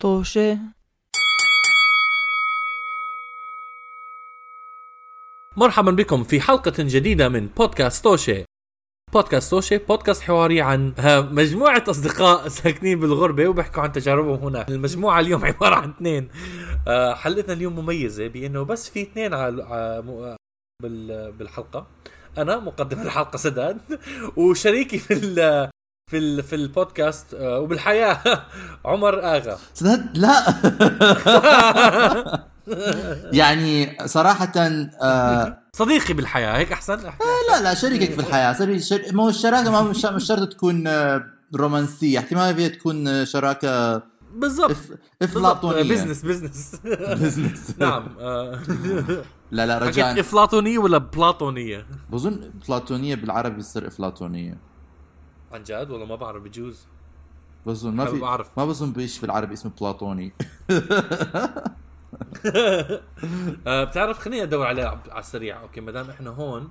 طوشة مرحبا بكم في حلقة جديدة من بودكاست توشي بودكاست توشي بودكاست حواري عن مجموعة أصدقاء ساكنين بالغربة وبيحكوا عن تجاربهم هناك المجموعة اليوم عبارة عن اثنين. آه، حلقتنا اليوم مميزة بأنه بس في اثنين م- بال- بالحلقة. أنا مقدم الحلقة سداد وشريكي في في ال في البودكاست آه، وبالحياة. عمر سداد لا. يعني صراحة آه صديقي بالحياة هيك أحسن؟ أحكي لا لا شريكك في الحياة شريك شر... ما هو الشراكة ما مش مش شرط تكون آه، رومانسية. احتمال فيها تكون آه، شراكة بالضبط. إفلاطونية. business business business نعم آه. لا لا رجاء إفلاطونية ولا بلاطونية؟ بظن افلاطونية بالعربي بتصير إفلاطونية. عن جد والله ما بعرف بجوز. بظن ما في بعرف. ما بظن بيش بالعربي اسمه بلاطوني. آه بتعرف خليني أدور عليه على السريع. okay ما دام إحنا هون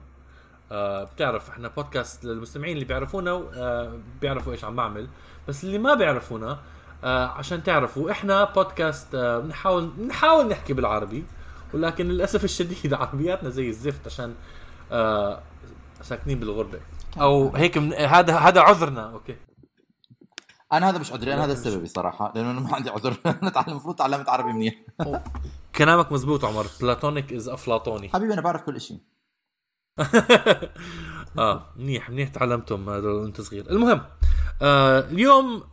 آه بتعرف إحنا بودكاست للمستمعين اللي بيعرفونا آه بيعرفوا إيش عم بعمل. بس اللي ما بيعرفونا عشان تعرفوا إحنا بودكاست بنحاول بنحاول نحكي بالعربي ولكن للأسف الشديد عربياتنا زي الزفت عشان ساكنين بالغربة. أو هيك من هذا هذا عذرنا. okay. أنا هذا مش عذري أنا هذا سببي صراحة لأنه أنا ما عندي عذر. أنا المفروض تعلمت عربي منيح. كلامك مزبوط عمر. platonic is افلاطوني حبيبي أنا بعرف كل شيء آه منيح منيح تعلمتم هذا وأنت صغير. المهم آه اليوم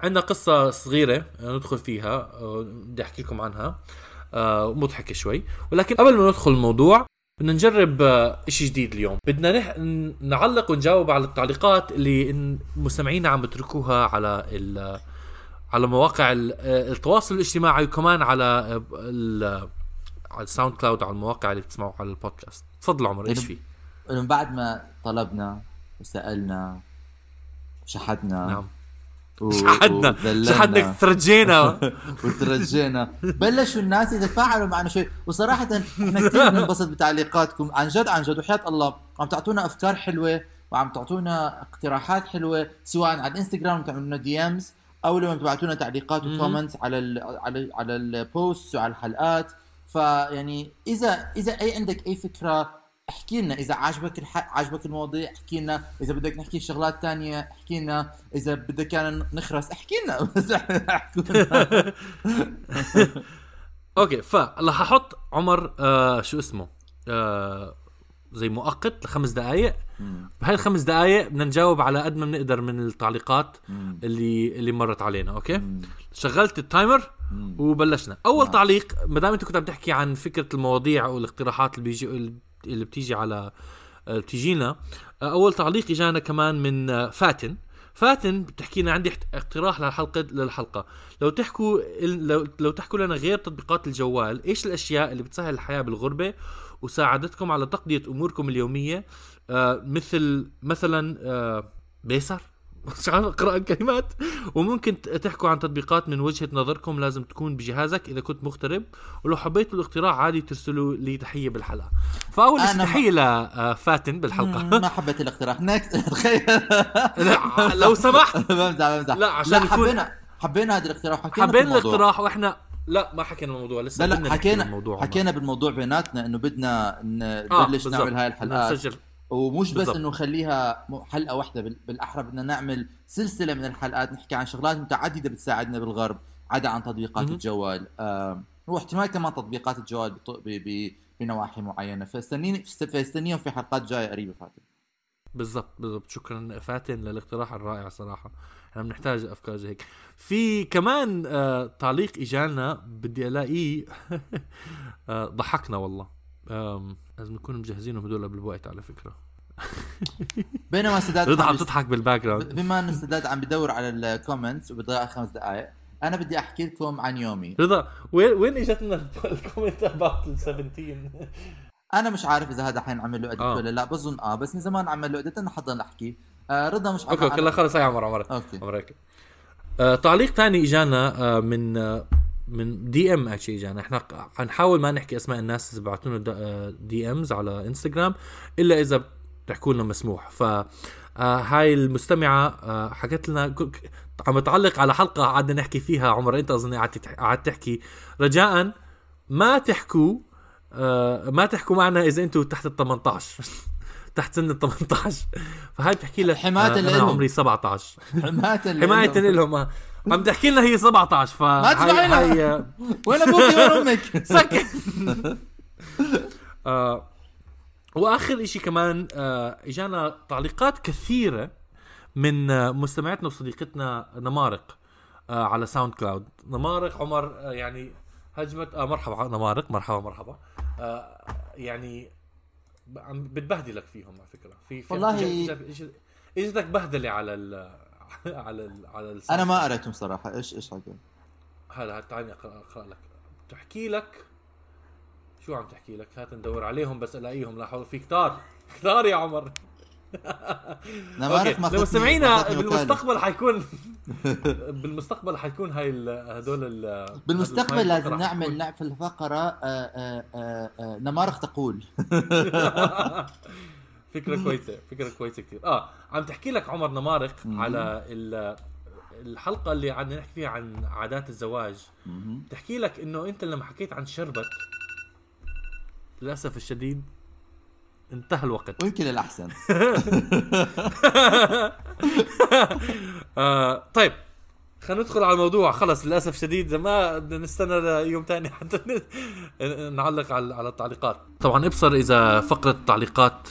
عندنا قصة صغيرة آه، ندخل فيها آه، بدي أحكي لكم عنها آه مضحكة شوي. ولكن قبل ما ندخل الموضوع بدنا نجرب آه إشي جديد اليوم. بدنا نح... نعلق ونجاوب على التعليقات اللي مستمعينا عم بتركوها على ال... على مواقع ال- آه، التواصل الاجتماعي وكمان على آه، ال... على ال SoundCloud على المواقع اللي بتسمعوا على البودكاست. تفضل عمر إيش في؟ من بعد ما طلبنا وسألنا وشحدنا نعم. شحدنا شحدنا ترجينا. وترجينا. بلشوا الناس يتفاعلوا معنا شوي وصراحة إحنا كثير بننبسط بتعليقاتكم. عن جد عن جد. وحياة الله. عم تعطونا أفكار حلوة وعم تعطونا اقتراحات حلوة سواء على الإنستغرام تعملوا لنا DMs أو لما تبعتونا تعليقات. و comments على ال على ال على ال post وعلى الحلقات. فيعني إذا إذا أي عندك أي فكرة احكي لنا إذا عجبك الح... عجبك المواضيع احكي لنا إذا بدك نحكي شغلات تانية احكي لنا إذا بدك كان نخرس احكي لنا بس احكوا لنا okay فراح أحط عمر آه شو اسمه آه زي مؤقت لخمس دقائق بهاي الخمس دقائق بدنا نجاوب على قد ما بنقدر من التعليقات اللي اللي مرت علينا okay؟ شغلت ال timer وبلشنا. أول نعم. تعليق ما دام أنت كنت عم تحكي عن فكرة المواضيع والإقتراحات اللي بيجي اللي بتيجي على آه، بتيجينا. آه، أول تعليق اجانا كمان من آه، فاتن. فاتن بتحكي لنا عندي اقتراح للحلقة للحلقة. لو تحكوا لو, لو تحكوا لنا غير تطبيقات الجوال إيش الأشياء اللي بتسهل الحياة بالغربة وساعدتكم على تقضية أموركم اليومية؟ مثل مثلا بيسر. مش عارف اقرا الكلمات. وممكن تحكوا عن تطبيقات من وجهة نظركم لازم تكون بجهازك إذا كنت مغترب. ولو حبيتوا الاقتراح عادي ترسلوا لي تحية بالحلقة. فأول شيء أنا ما- تحية لفاتن بالحلقة. ما حبيت الاقتراح نكست تخيل. لا، لو سمحت. بمزح بمزح. لا، عشان لا يكون- حبينا حبينا هذا الاقتراح حكينا حبينا. الاقتراح وإحنا لا ما حكينا الموضوع. لسه لا لا حكينا حكينا بالموضوع بيناتنا إنه بدنا آه، نبلش بالضبط. نعمل هاي الحلقات. نسجل. ومش بس بالضبط. إنه نخليها م- حلقة واحدة بال- بالأحرى بدنا نعمل سلسلة من الحلقات نحكي عن شغلات متعددة بتساعدنا بالغرب عدا عن تطبيقات مهم. الجوال. آه واحتمال كمان تطبيقات الجوال بنواحي معينة. فاستنيني فاستنيهم في حلقات جاية قريبة فاتن. بالضبط بالضبط. شكرا فاتن للاقتراح الرائع صراحة. إحنا بنحتاج أفكار زي هيك. في كمان آه تعليق اجانا بدي الاقيه آه ضحكنا والله. لازم نكون مجهزينهم هدول قبل الوقت على فكرة. بينما سداد رضا عم تضحك بال background بما إن سداد عم بدور على ال comments وبضيع خمس دقائق أنا بدي أحكي لكم عن يومي. رضا وين وين اجتنا ال comment about ال 17 أنا مش عارف إذا هذا حينعمل له edit آه. ولا لا بظن آه بس من زمان عمل له edit أنا حضر احكي آه رضا مش okay okay لا خلص هاي عمر عمر. okay. عمر هيك. آه تعليق ثاني إجانا آه من آه من DM actually إجانا. إحنا حنحاول ما نحكي أسماء الناس اللي بعثوا لنا DMs على انستغرام إلا إذا بتحكوا لنا مسموح. ف آه هاي المستمعة آه حكت لنا عم تعلق على حلقة قعدنا نحكي فيها. عمر انت اظني قعدت تح- قعدت تحكي. رجاء ما تحكوا آه ما تحكوا معنا إذا أنتم تحت ال 18 تحت سن ال 18 فهاي بتحكي لك حماية آه أنا. عمري 17 حماية حماية لهم. عم تحكي لنا هي 17 ف ما. هاي آه، وين أبوك وين أمك؟ سكت. آه وآخر إشي كمان آه إجانا تعليقات كثيرة من آه مستمعتنا وصديقتنا نمارق آه على SoundCloud نمارق عمر آه يعني هجمت آه مرحبا نمارق مرحبا مرحبا. آه يعني عم بتبهدلك فيهم على فكرة. في, في والله- إجتك بهدلة على ال على ال على ال أنا ما قريتهم صراحة. إيش إيش حكوا هلا أقرأ أقرأ لك. بتحكي لك شو عم تحكي لك؟ هات ندور عليهم بس ألاقيهم. لا حول في كتار. كتار يا عمر. أنا ما ما لو سمعينا. بالمستقبل حيكون بالمستقبل حيكون هاي ال- هدول ال- بالمستقبل لازم نعمل نعمل في الفقره نمارق تقول. فكرة كويسة فكرة كويسة كثير آه عم تحكي لك عمر نمارق. على ال- الحلقة اللي قعدنا نحكي فيها عن عادات الزواج. تحكي لك إنه أنت لما حكيت عن شربت للأسف الشديد انتهى الوقت. ويمكن الأحسن. آه طيب خلينا ندخل على الموضوع. خلص للأسف شديد ما بدنا نستنى ليوم تاني حتى نعلق على على التعليقات. طبعا إبصر إذا فقرة التعليقات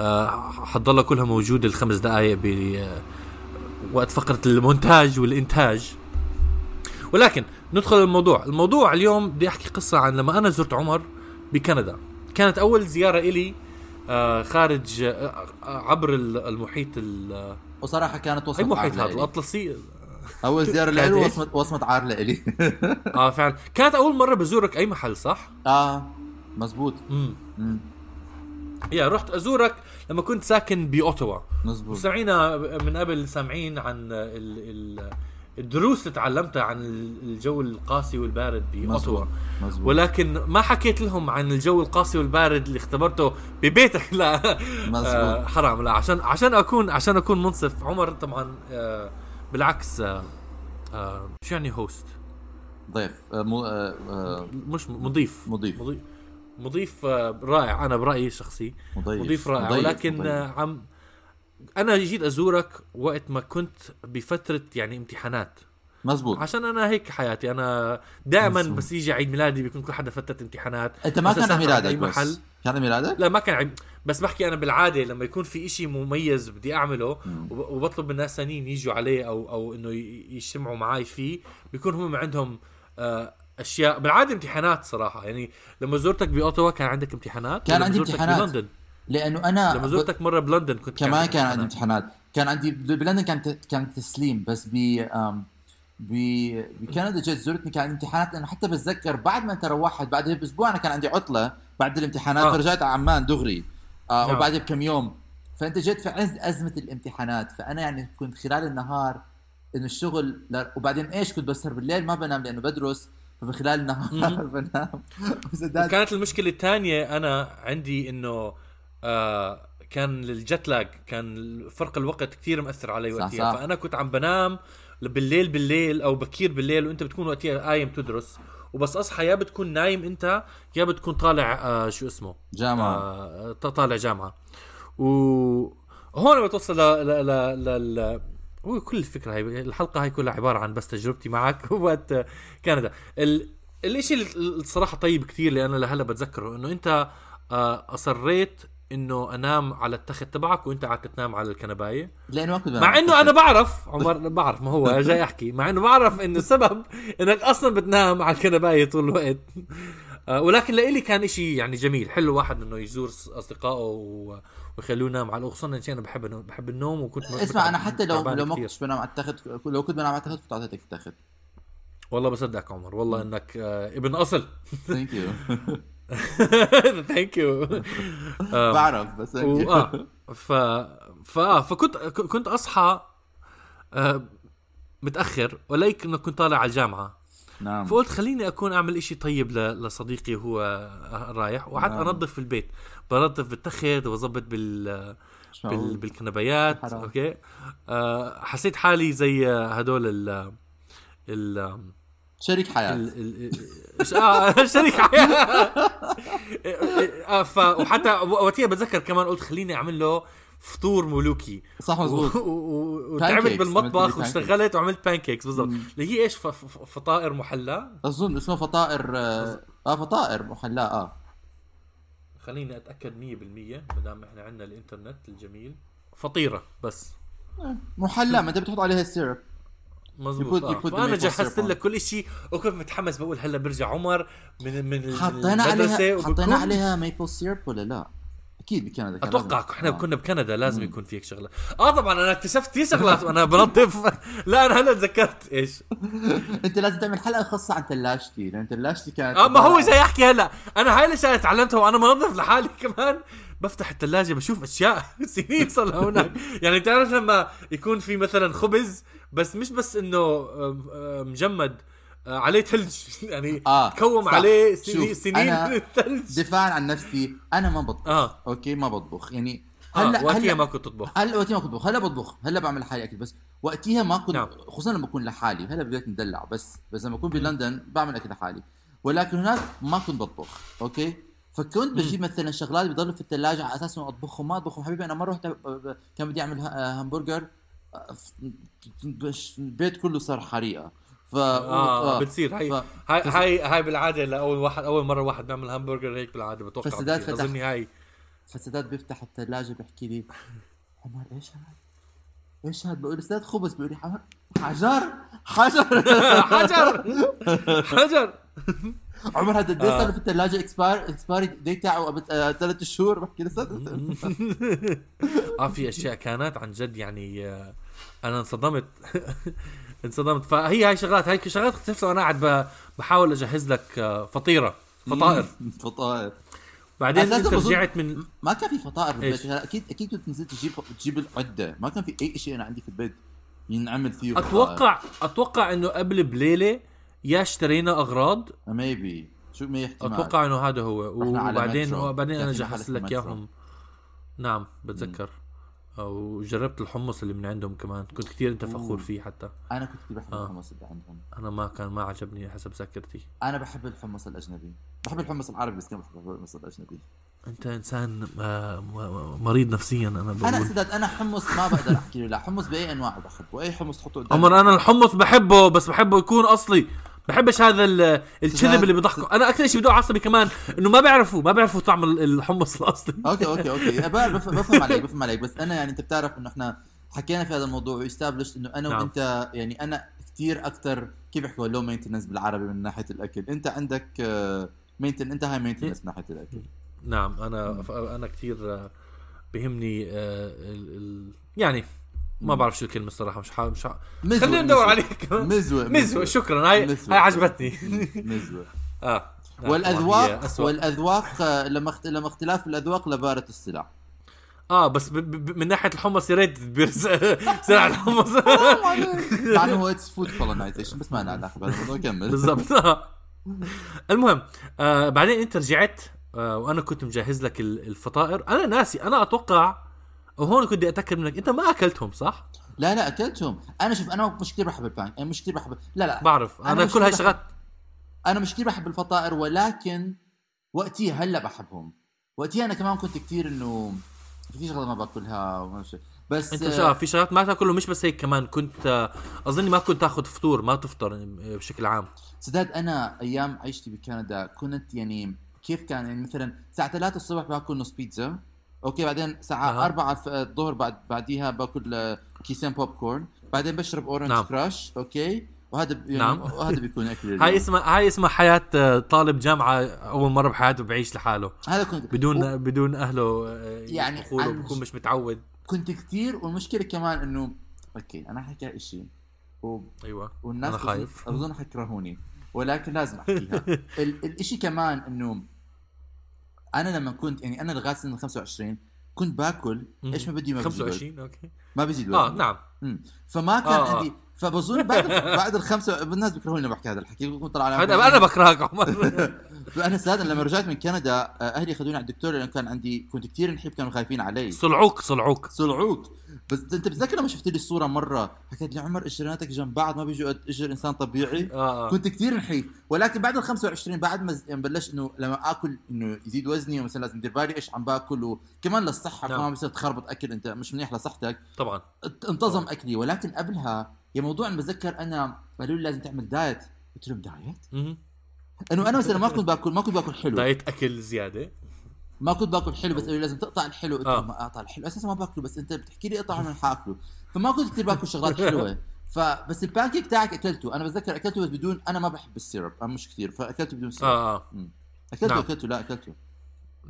آه حتضلها كلها موجودة الخمس دقائق ب آه، وقت فقرة المونتاج والإنتاج. ولكن ندخل الموضوع. الموضوع اليوم بدي أحكي قصة عن لما أنا زرت عمر بكندا. كانت أول زيارة إلي آه خارج آه عبر ال- المحيط ال- وصراحة كانت وصمه محيط عار هذا. الأطلسي؟ أول زيارة إيش؟ وصمه وصمه عار لإلي آه فعلا. كانت أول مرة بزورك أي محل صح؟ آه مزبوط. امم مم. يا رحت أزورك لما كنت ساكن باوتوا مزبوط. مستمعينا من قبل سامعين عن ال ال الدروس اللي تعلمتها عن الجو القاسي والبارد بأوتوا. ولكن ما حكيت لهم عن الجو القاسي والبارد اللي اختبرته ببيتك لا. آه حرام. لا عشان عشان أكون عشان أكون منصف. عمر طبعا آه بالعكس آه آه شو يعني هوست ضيف آه، مو آه، آه، مش مضيف. مضيف. مضيف, مضيف آه، رائع. أنا برأيي الشخصي. مضيف مضيف رائع. مضيف، ولكن مضيف. آه، عم أنا جيت أزورك وقت ما كنت بفترة يعني امتحانات. مزبوط عشان أنا هيك حياتي. أنا دائما. بس يجي عيد ميلادي بيكون كل حدا فترة امتحانات. أنت ما كان ميلادك بس؟ محل. كان ميلادك؟ لا ما كان عيد بس بحكي أنا بالعادة لما يكون في إشي مميز بدي أعمله وب- وبطلب من ناس ثانيين يجوا عليه أو أو إنه يجتمعوا معي فيه بيكون هم عندهم آه، أشياء. بالعادة امتحانات صراحة. يعني لما زرتك باوتوا كان عندك امتحانات؟ كان عندي امتحانات. بلندن؟ لأنه أنا لما زرتك مرة بلندن كنت كمان كان عندي امتحانات. كان عندي بلندن كان كان تسليم بس ب بكندا جيت زرتني كان عندي امتحانات. لأنه حتى بتذكر بعد ما انت روحت بعد بأسبوع أنا كان عندي عطلة بعد الامتحانات آه. فرجعت على عمان دغري آه نعم. وبعدها بكم يوم. فأنت جيت في عز أزمة الامتحانات. فأنا يعني كنت خلال النهار إنه الشغل لا وبعدين إيش كنت بسهر بالليل؟ ما بنام لأنه بدرس فبخلال النهار بنام. وكانت المشكلة الثانية أنا عندي إنه آه كان الجت لاج كان فرق الوقت كثير مأثر علي وقتها صح. فأنا كنت عم بنام بالليل بالليل أو بكير بالليل وأنت بتكون وقتها قايم تدرس. وبس أصحى يا بتكون نايم أنت يا بتكون طالع آه شو اسمه؟ جامعة. آه طالع جامعة. وهون بتوصل ل ل ل ل هو كل الفكرة هي الحلقة هي كلها عبارة عن بس تجربتي معك وقت كندا. ال... الإشي الصراحه طيب كثير اللي أنا لهلا بتذكره إنه أنت آه، أصريت إنه أنام على التخت تبعك وأنت قاعد تنام على الكنباية. لأنه ما كنت مع إنه أنا بعرف عمر بعرف ما هو جاي أحكي. مع إنه بعرف إنه السبب إنك أصلا بتنام على الكنباية طول الوقت. آه، ولكن لإلي كان إشي يعني جميل. حلو واحد إنه يزور أصدقائه و- ويخلوه ينام على خصوصا أنا بحب بحب النوم وكنت اسمع أنا حتى لو لو ما. كنتش بنام على التخت لو كنت بنام على التخت كنت أعطيتك التخت. والله بصدقك عمر. والله إنك آه، ابن أصل. thank you thank you بعرف بس. آه ف فا فكنت كنت أصحى آه، متأخر ولكن كنت طالع على الجامعة نعم فقلت خليني أكون أعمل إشي طيب ل- لصديقي وهو رايح وقعدت نعم. أنظف في البيت بنظف بالتخت وبظبط بال بال معقول. بالكنبايات حرام. أوكي آه حسيت حالي زي هدول ال ال شريك حياة. ال- ال- آه، شريك حياة. آه، ف وحتى وقتها بتذكر كمان قلت خليني أعمل له فطور ملوكي. صح و- مزبوط و- و- وتعبت Pancakes. بالمطبخ واشتغلت وعملت pancakes بالضبط. اللي هي إيش؟ ف- فطائر محلاه أظن اسمه فطائر آه آه، فطائر محلاه آه. خليني أتأكد 100% ما دام إحنا عندنا الإنترنت الجميل. فطيرة بس. محلاه ما أنت بتحط عليها ال syrup. Put- آه. فأنا جهزت. لك كل شيء وكنت متحمس بقول هلا برجع عمر من من حطينا عليها حطينا عليها maple syrup ولا لا؟ أكيد بكندا كان أتوقع. إحنا آه. كنا بكندا لازم يكون في هيك شغلة آه طبعا أنا اكتشفت في شغلات وأنا بنظف لا أنا هلا تذكرت إيش أنت لازم تعمل حلقة خاصة عن ثلاجتي لأن ثلاجتي كانت آه ما هو جاي احكي هلا أنا هاي الأشياء تعلمتها وأنا منظف لحالي كمان بفتح الثلاجة بشوف أشياء سنين صار لها هناك. يعني بتعرف لما يكون في مثلا خبز بس مش بس إنه مجمد آه، عليه ثلج. يعني آه، كوم صح. عليه سنين سنين الثلج دفاعا عن نفسي أنا ما بطبخ. آه. okay؟ ما بطبخ. يعني هلا هلا وقتها هلا ما كنت تطبخ. هلا وقتها ما كنت بطبخ هلأ بطبخ. هلأ بعمل لحالي أكل. بس وقتها ما كنت نعم. خصوصا لما بكون لحالي. هلأ بديت ندلع بس بس لما أكون بلندن بعمل أكل لحالي. ولكن هناك ما كنت بطبخ. okay؟ فكنت بجيب مثلا شغلات بيضلوا في الثلاجه على أساس إنه أطبخهم. ما أطبخهم. حبيبي أنا مره رحت كان بدي أعمل همبرجر آه، بش- البيت كله صار حريقة. ف آه بتصير. هاي ف- هاي هاي هاي بالعادة لأول واحد أول مرة واحد بيعمل همبرجر هيك بالعادة بتوقع فسداد. فتح. اظني هاي. فسداد بيفتح الثلاجه بيحكي لي عمر إيش هذا؟ إيش هذا؟ بقول أستاذ خبز. بيقول لي حجر حجر. حجر! حجر! عمر هذا قد إيش آه. صار في الثلاجه expire expiry date تاعه ثلاث شهور بحكي أستاذ آه في أشياء كانت عن جد يعني آه، أنا انصدمت. انصدمت. فهي هاي شغلات هاي شغلات اكتشفتها وأنا قاعد بحاول أجهز لك آه، فطيرة. فطائر. فطائر. بعدين أنت رجعت من ما كان في فطائر في إيش؟ البيت. هلا أكيد أكيد كنت نزلت تجيب تجيب العدة. ما كان في أي شيء أنا عندي في البيت ينعمل فيه أتوقع أتوقع إنه قبل بليلة يا اشترينا أغراض؟ ميبي شو ما احتمال أتوقع إنه هذا هو. وبعدين. وبعدين أنا جهزت لك. إياهم. نعم بتذكر. وجربت الحمص اللي من عندهم كمان. كنت كثير أنت فخور. فيه حتى. أنا كنت كثير بحب آه. الحمص اللي عندهم. أنا ما كان ما عجبني حسب ذاكرتي. أنا بحب الحمص الأجنبي. بحب الحمص العربي بس كمان بحب الحمص الأجنبي. أنت إنسان آه، مريض نفسيا أنا أنا بقول. سداد أنا حمص ما بقدر أحكي له. لا حمص بأي أنواع بحبه. أي حمص تحطه قدامي عمر أنا الحمص بحبه بس بحبه يكون أصلي. بحبش هذا ال- الكذب اللي بيضحكوا أنا أكثر شيء بدو عصبي كمان إنه ما بيعرفوا ما بيعرفوا طعم ال- الحمص الأصلي. okay okay okay. بفهم, عليك بفهم عليك. بس أنا يعني أنت بتعرف إنه إحنا حكينا في هذا الموضوع و established إنه أنا نعم. وأنت يعني أنا كثير أكثر كيف بيحكوا low maintenance بالعربي من ناحية الأكل. أنت عندك mainten- أنت high maintenance من ناحية الأكل. نعم أنا أنا كثير آه، بهمني آه، يعني ما بعرف شو الكلمة الصراحة مش ح... مش ح... مزوة خلينا ندور. عليك. مزوة مزوة شكرا هاي مزوة. هاي عجبتني. مزوة آه. نعم، طبعاً هي والاذواق. والأذواق آه، لولا. لولا اختلاف الأذواق لبارت السلع. آه بس ب... ب... من ناحية الحمص يا ريت سرع الحمص. انه هو it's food colonization بس ما لنا علاقه بهذا الموضوع كمل. بالضبط. المهم آه بعدين أنت رجعت آه وأنا كنت مجهز لك ال- الفطائر. أنا ناسي أنا أتوقع وهون كنت أتأكد منك أنت ما أكلتهم صح؟ لا لا أكلتهم. أنا شوف أنا مش كثير بحب ال pan- أنا مش كثير بحب لا لا. بعرف أنا أنا, مش كل هاي بحب- شغلات أنا مش كثير بحب الفطائر ولكن وقتي هلا بحبهم. وقتها أنا كمان كنت كثير إنه في شغلة ما باكلها وما شيء بس أنت آه، في شغلات ما تأكله؟ مش بس هيك كمان كنت آه، أظني ما كنت تأخذ فطور ما تفطر آه، بشكل عام. سداد أنا أيام عيشتي بكندا كنت يعني كيف كان يعني مثلا الساعة 3 الصبح باكل نص بيتزا. أوكي بعدين الساعة أها. 4 الف- الظهر بعد بعديها باكل آه، كيسين بوب كورن بعدين بشرب orange نعم. Crush okay وهذا ب- يعني نعم. وهذا بيكون أكل هاي. اسمها هاي اسمها حياة آه، طالب جامعة أول مرة بحياته بعيش لحاله هذا كنت بدون و- بدون أهله آه، يعني عن بكون مش متعود كنت كثير والمشكلة كمان انه okay أنا حكي شيء و... أيوه والناس أنا خايف. بظن حيكرهوني ولكن لازم أحكيها ال- الإشي كمان إنه أنا لما كنت يعني أنا لغاية سنة 25 كنت باكل إيش ما بدي ما بزيد وزن. 25 okay. ما بزيد وزن. آه نعم. مم. فما كان آه، آه. عندي فبظن بعد بعد الخمسة الناس بيكرهوني لما بحكي هذا الحكي كنت طلع أنا بكرهك عمر. أنا سداد لما رجعت من كندا آه، أهلي خذوني على الدكتور لأنه كان عندي كنت كثير نحيف كانوا خايفين علي. صعلوك صعلوك. صعلوك. بس أنت بتذكر لما شفت لي الصورة مرة حكيت لي عمر إجريناتك جنب بعض ما بيجوا اجر إنسان طبيعي؟ آه آه. كنت كثير نحيف. ولكن بعد ال 25 بعد ما يعني بلش إنه لما آكل إنه يزيد وزني ومثلا لازم ادير بالي إيش عم باكل وكمان للصحة نعم. كمان بصير تخربط أكل أنت مش منيح لصحتك. طبعا. انتظم أكلي. ولكن قبلها يا موضوع أنا بتذكر أنا قالوا لي لازم تعمل diet قلت لهم diet؟ إنه أنا مثلا ما كنت باكل ما كنت باكل حلو. diet أكل زيادة. ما كنت باكل حلو بس لازم تقطع الحلو. قلت آه. لهم ما اقطع الحلو. أساسا ما باكله بس أنت بتحكي لي اقطع أنا حاكله. فما كنت كثير باكل شغلات حلوة. فبس البانكيك تاعك أكلته. أنا بتذكر أكلته بس بدون أنا ما بحب ال syrup. أنا مش كثير فأكلته بدون syrup. آه آه. مم. أكلته نعم. أكلته. لا أكلته.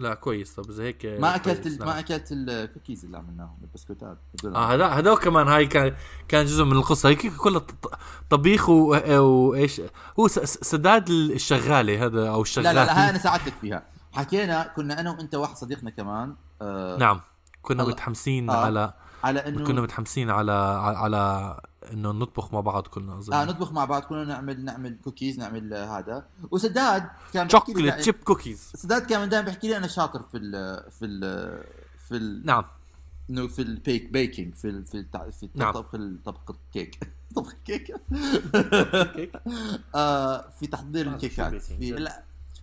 لا كويس طب اذا هيك ما أكلت ال- نعم. ما أكلت الكوكيز اللي عملناهم البسكوتات. آه هذا هذا كمان هاي كان كان جزء من القصة هيك كلها طبيخ و- وإيش هو سداد الشغالة هذا أو لا الشغال لا لا هاي أنا ساعدتك فيها حكينا كنا أنا وأنت واحد صديقنا كمان آه نعم كنا. متحمسين آه. على على إنه كنا متحمسين على على, على إنه نطبخ مع بعض كلنا أظن. آه نطبخ مع بعض كنا نعمل نعمل كوكيز نعمل آه، هذا. وسداد كان بيحكي لي شوكليت دائما- chip cookies سداد كان دائما بيحكي لي أنا شاطر في ال في ال في ال نعم. إنه في ال bake baking في ال في التع- في نعم. طبخ الطبخ الكيك. طبخ الكيك. كيك آه في تحضير الكيكات في؟ لا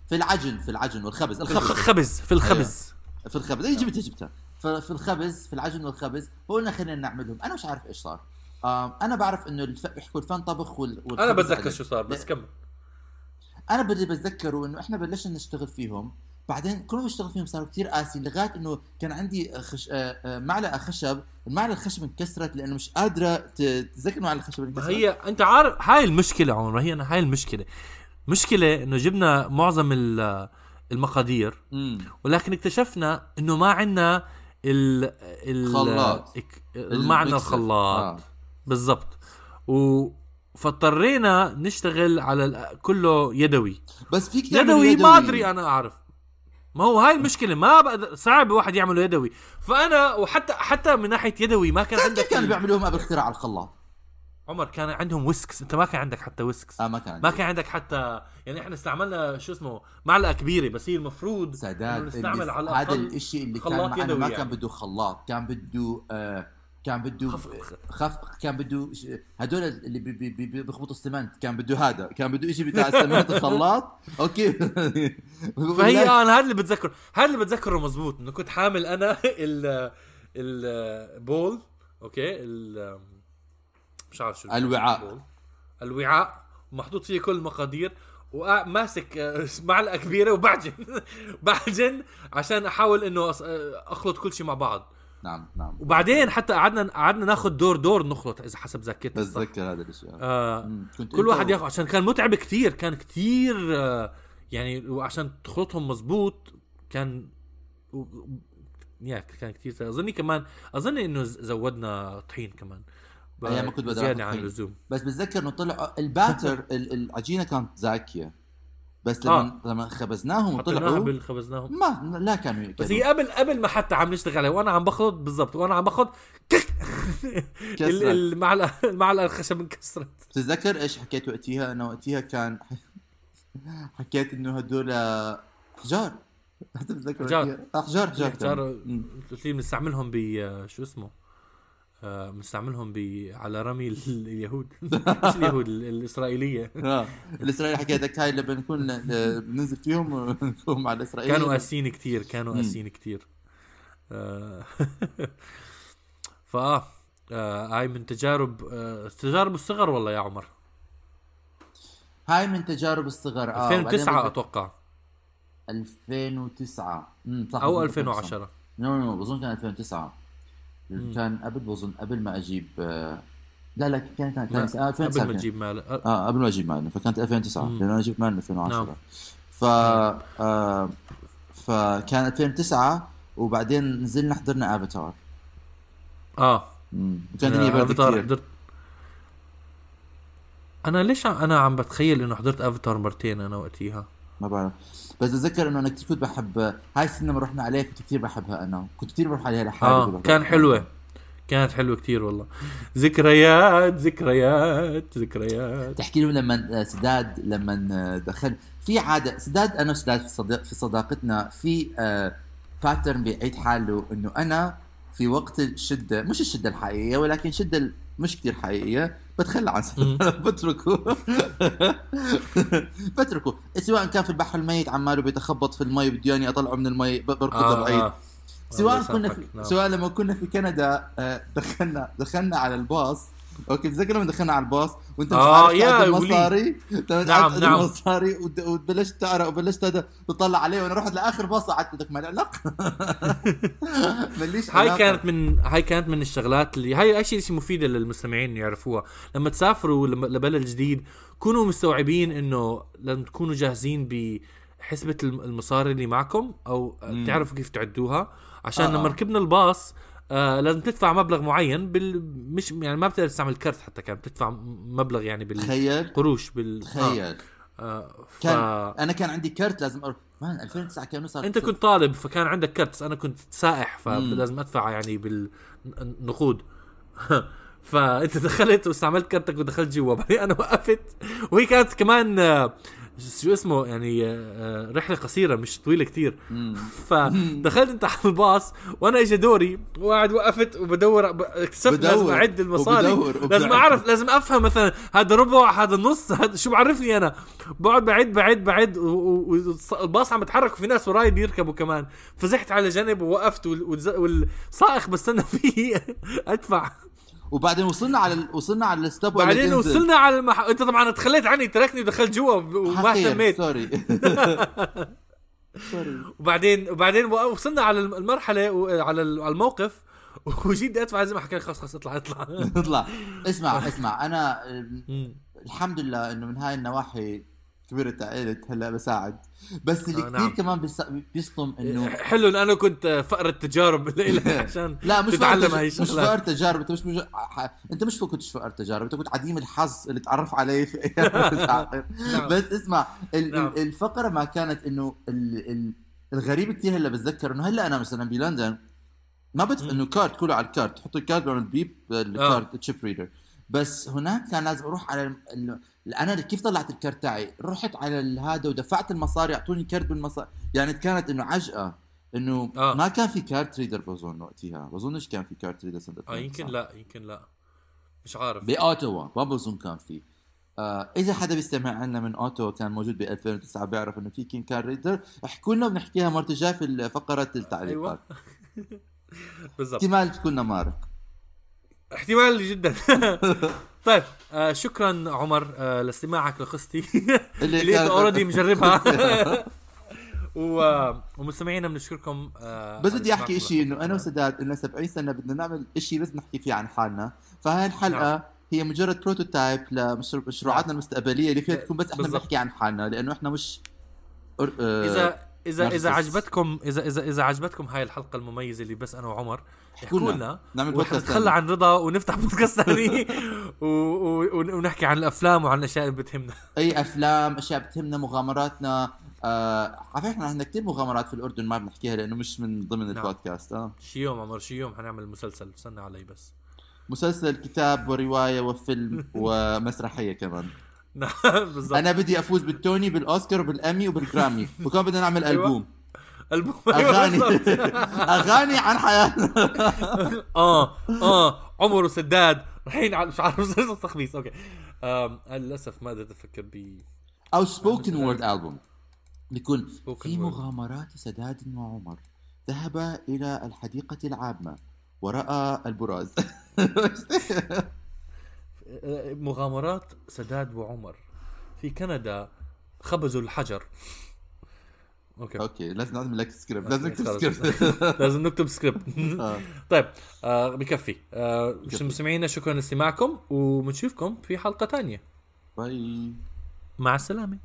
في العجن في العجن والخبز. الخبز الخبز في الخبز. في الخبز. اي جبتها جبتها ف- في الخبز في العجن والخبز. فقلنا خلينا نعملهم. أنا مش عارف إيش صار. أنا بعرف إنه الف... بيحكوا الفن طبخ وال... أنا بتذكر. شو صار بس. كمل أنا بدي بتذكره انه إحنا بلشنا نشتغل فيهم بعدين كل ما بشتغل فيهم صاروا كتير قاسي لغاية إنه كان عندي خش... آه، آه، معلقة خشب المعلقة الخشب انكسرت لأنه مش قادرة ت- تتذكر معلقه الخشب انكسرت هي أنت عارف هاي المشكلة عمر هي هاي المشكلة مشكلة إنه جبنا معظم ال- المقادير مم. ولكن اكتشفنا إنه ما عندنا ال ال خلاط. ما عندنا. الخلاط آه. بالضبط. و فاضطرينا نشتغل على ال- كله يدوي. بس فيك تعمل يدوي ما أدري أنا أعرف. ما هو هاي المشكلة ما بقدر صعب واحد يعمله يدوي. فأنا وحتى حتى من ناحية يدوي ما كان عندك كانوا بيعملوهم قبل اختراع الخلاط. عمر كان عندهم whisks. أنت ما كان عندك حتى whisks. آه ما كان عندي. ما كان عندك حتى يعني إحنا استعملنا شو اسمه؟ معلقة كبيرة بس هي المفروض سداد نستعمل على هذا الشيء اللي كان معنا يدوي ما يعني. كان بده خلاط كان بده آه كان بده خف- كان بده هدول اللي بي- بي- بي- بيخبطوا السمنت كان بده هذا كان بده شيء بتاع السمنت الخلاط. okay. فهي أنا هذا اللي بتذكره هذا اللي بتذكره مزبوط إنه كنت حامل أنا ال ال bowl okay ال مش عارف شو الوعاء. الوعاء محطوط فيه كل المقادير وماسك آه، معلقة كبيرة وبعجن بعجن عشان أحاول إنه آه، أخلط كل شيء مع بعض. نعم نعم وبعدين حتى قعدنا قعدنا ناخذ دور دور نخلط إذا حسب ذاكرتي. بتذكر هذا الشيء آه. كنت كل واحد ياخذ عشان كان متعب كثير كان كثير آه يعني وعشان تخلطهم مزبوط كان و- يا كان كثير أظني كمان اظن إنه زودنا طحين كمان أيام ما كنت بدي زياده عن. اللزوم بس بتذكر إنه طلع الباتر ال- العجينة كانت زاكية بس لما آه. لما خبزناهم وطلعوا قبل خبزناهم ما لا كانوا بس هي قبل قبل ما حتى عم نشتغل عليها وأنا عم بخلط بالضبط وأنا عم. ال- المعلقه المعلقة الخشب انكسرت بتتذكر إيش حكيت وقتها؟ أنا وقتها كان حكيت إنه هدول احجار بتتذكر أحجار. وقتها؟ احجار احجار احجار بنستعملهم ب شو اسمه آه، بنستعملهم ب على رمي ال- اليهود. مش اليهود ال- الإسرائيلية. آه. الاسرائيلي حكيتك هاي اللي بنكون آه، بننزل فيهم ونفوهم على الاسرائيلي كانوا قاسيين كتير كانوا. قاسيين كتير. آه، فآه آه، هاي من تجارب آه، تجارب الصغر والله يا عمر. هاي من تجارب الصغر آه 2009 وبعدين أتوقع. 2009 امم صح أو بظن 2010 نو نو بظن كان 2009 مم. كان قبل بظن قبل ما أجيب آه، لا لا كان كان كان آه، 2009 قبل ما. تجيب مال آه، آه قبل ما أجيب مالنا فكانت 2009 مم. لأنه أنا جبت مالنا 2010 نعم. ف آه فكان 2009 وبعدين نزلنا حضرنا أفاتار. آه. كان الدنيا برد كثير حضرت. أنا ليش أنا عم بتخيل إنه حضرت أفاتار مرتين أنا وقتيها. ما بعرف. بس أتذكر إنه أنا كثير كنت بحب هاي السنة لما رحنا عليها كنت كثير بحبها أنا. كنت كثير بروح عليها لحالي كنت كان. حلوة. كانت حلوة كتير والله. ذكريات ذكريات ذكريات. تحكي لهم لما سداد لما دخل. في عادة سداد أنا وسداد في صديق في صداقتنا في آه باترن بيعيد حاله إنه أنا في وقت الشدة مش الشدة الحقيقية ولكن شدة مش كثير حقيقية بتخلى عن بتركه. بتركه. سواء كان في البحر الميت عماله بيتخبط في المي بده يعني اطلعه من المي بركض آه بعيد آه. سواء كنا في نعم. سواء لما كنا في كندا آه، دخلنا دخلنا على الباص. okay تذكر لما دخلنا على الباص وأنت مش آه عارف يا المصاري. نعم نعم. المصاري وبلشت تقرأ وبلشت هذا تطلع عليه وأنا رحت لآخر باص قعدت بدك ما لا ماليش هاي كانت من هاي كانت من الشغلات اللي هاي شيء شيء مفيدة للمستمعين يعرفوها. لما تسافروا لبلد جديد كونوا مستوعبين إنه لازم تكونوا جاهزين بحسبة المصاري اللي معكم أو تعرفوا كيف تعدوها. عشان آه. لما ركبنا الباص آه لازم تدفع مبلغ معين بال مش يعني ما بتقدر تستعمل كرت حتى كان بتدفع مبلغ يعني بالقروش بال تخيل. آه. آه ف... كان أنا كان عندي كرت لازم أر... مان 2009 كان صار أنت كنت طالب فكان عندك كرت أنا كنت سائح فلازم أدفع يعني بالنقود فانت دخلت واستعملت كرتك ودخلت جوا. بعدين أنا وقفت. وهي كانت كمان آه شو اسمه يعني آه، رحلة قصيرة مش طويلة كتير. فدخلت انت على الباص وأنا اجى دوري وقاعد وقفت وبدور اكتشفت لازم اعد المصاري. وبدور لازم اعرف لازم افهم مثلا هذا ربع هذا نص هذا شو بعرفني أنا. بقعد بعد بعد بعد والباص عم يتحرك وفي ناس وراي بيركبوا كمان. فزحت على جنب ووقفت والسائق بستنى فيه. ادفع. وبعدين وصلنا على وصلنا على ال stop بعدين وصلنا على المح... انت طبعا تخليت عني تركني ودخلت جوا وما اهتميت. sorry وبعدين وبعدين وصلنا على المرحلة على الموقف وجيت ادفع لازم أحكي خلص خلص اطلع اطلع. اطلع. اسمع اسمع. أنا الحمد لله إنه من هاي النواحي كبرت عقلت هلا بساعد بس اللي آه كثير نعم. كمان بيص... بيصطم إنه حلو أنا كنت فقر التجارب عشان لا مش تتعلم هاي الشغلات مش فقر تجارب أنت مش مش... أنت مش كنتش فقر تجارب أنت كنت عديم الحظ اللي تعرف عليه في نعم. بس اسمع ال... نعم. الفقرة ما كانت إنه ال... ال... الغريب كثير هلا بتذكر إنه هلا أنا مثلا بلندن ما بدفع إنه card كله على ال card تحط ال card beep ال card chip reader بس هناك كان لازم أروح على ال... أنا كيف طلعت الكرت تاعي؟ رحت على هذا ودفعت المصاري أعطوني كرت بالمصاري. يعني كانت إنه عجقة. إنه آه. ما كان في card reader بظن وقتها. بظنش كان في card reader سنة آه يمكن لا يمكن لا. مش عارف. بأوتاوا ما بظن كان في. آه إذا حدا بيستمع عنا من أوتاوا كان موجود ب 2009 بيعرف إنه في كين card reader احكوا لنا بنحكيها مرة في فقرة التعليقات. أيوه. بالضبط. احتمال تكون مارك. احتمال جدا. طيب آه شكرا عمر آه لاستماعك لقصتي. اللي, اللي انت already مجربها. و... ومستمعينا بنشكركم آه بس بدي أحكي شيء إنه أنا وسداد لنا 70 سنة بدنا نعمل شيء بس نحكي فيه عن حالنا. فهاي الحلقة نعم. هي مجرد بروتوتايب لمشروعاتنا نعم. المستقبلية اللي فيها تكون بس إحنا بنحكي عن حالنا لأنه إحنا مش آه إذا اذا إذا عجبتكم اذا اذا إذا عجبتكم هاي الحلقة المميزة اللي بس أنا وعمر احكوا لنا. نعمل بودكاست نتخلى عن رضا ونفتح بودكاست ثاني. ونحكي عن الأفلام وعن الأشياء اللي بتهمنا. أي أفلام أشياء بتهمنا مغامراتنا. آه على فكرة عندنا كثير مغامرات في الأردن ما بنحكيها لأنه مش من ضمن نعم. البودكاست. آه. شي يوم عمر شي يوم حنعمل مسلسل. استنى علي بس. مسلسل كتاب ورواية وفيلم ومسرحية كمان. نعم بالضبط. أنا بدي أفوز بالتوني بالأوسكار وبالامي وبالجرامي وكمان بدنا نعمل أيوة. ألبوم. ألبوم. أغاني. أغاني عن حياتنا. آه آه عمر وسداد. الحين مش عارف تخبيص okay. للأسف ما قدرت أفكر ب أو سبوكن وورد البوم بيكون في مغامرات سداد وعمر. ذهب إلى الحديقة العامة وراى البراز. مغامرات سداد وعمر. في كندا خبزوا الحجر. أوكي. أوكي لازم نعمل لك سكريبت لازم نكتب سكريبت لازم نكتب سكريبت طيب آه بكفي. آه مستمعينا شكرا لاستماعكم وبنشوفكم في حلقة ثانية باي. مع السلامة.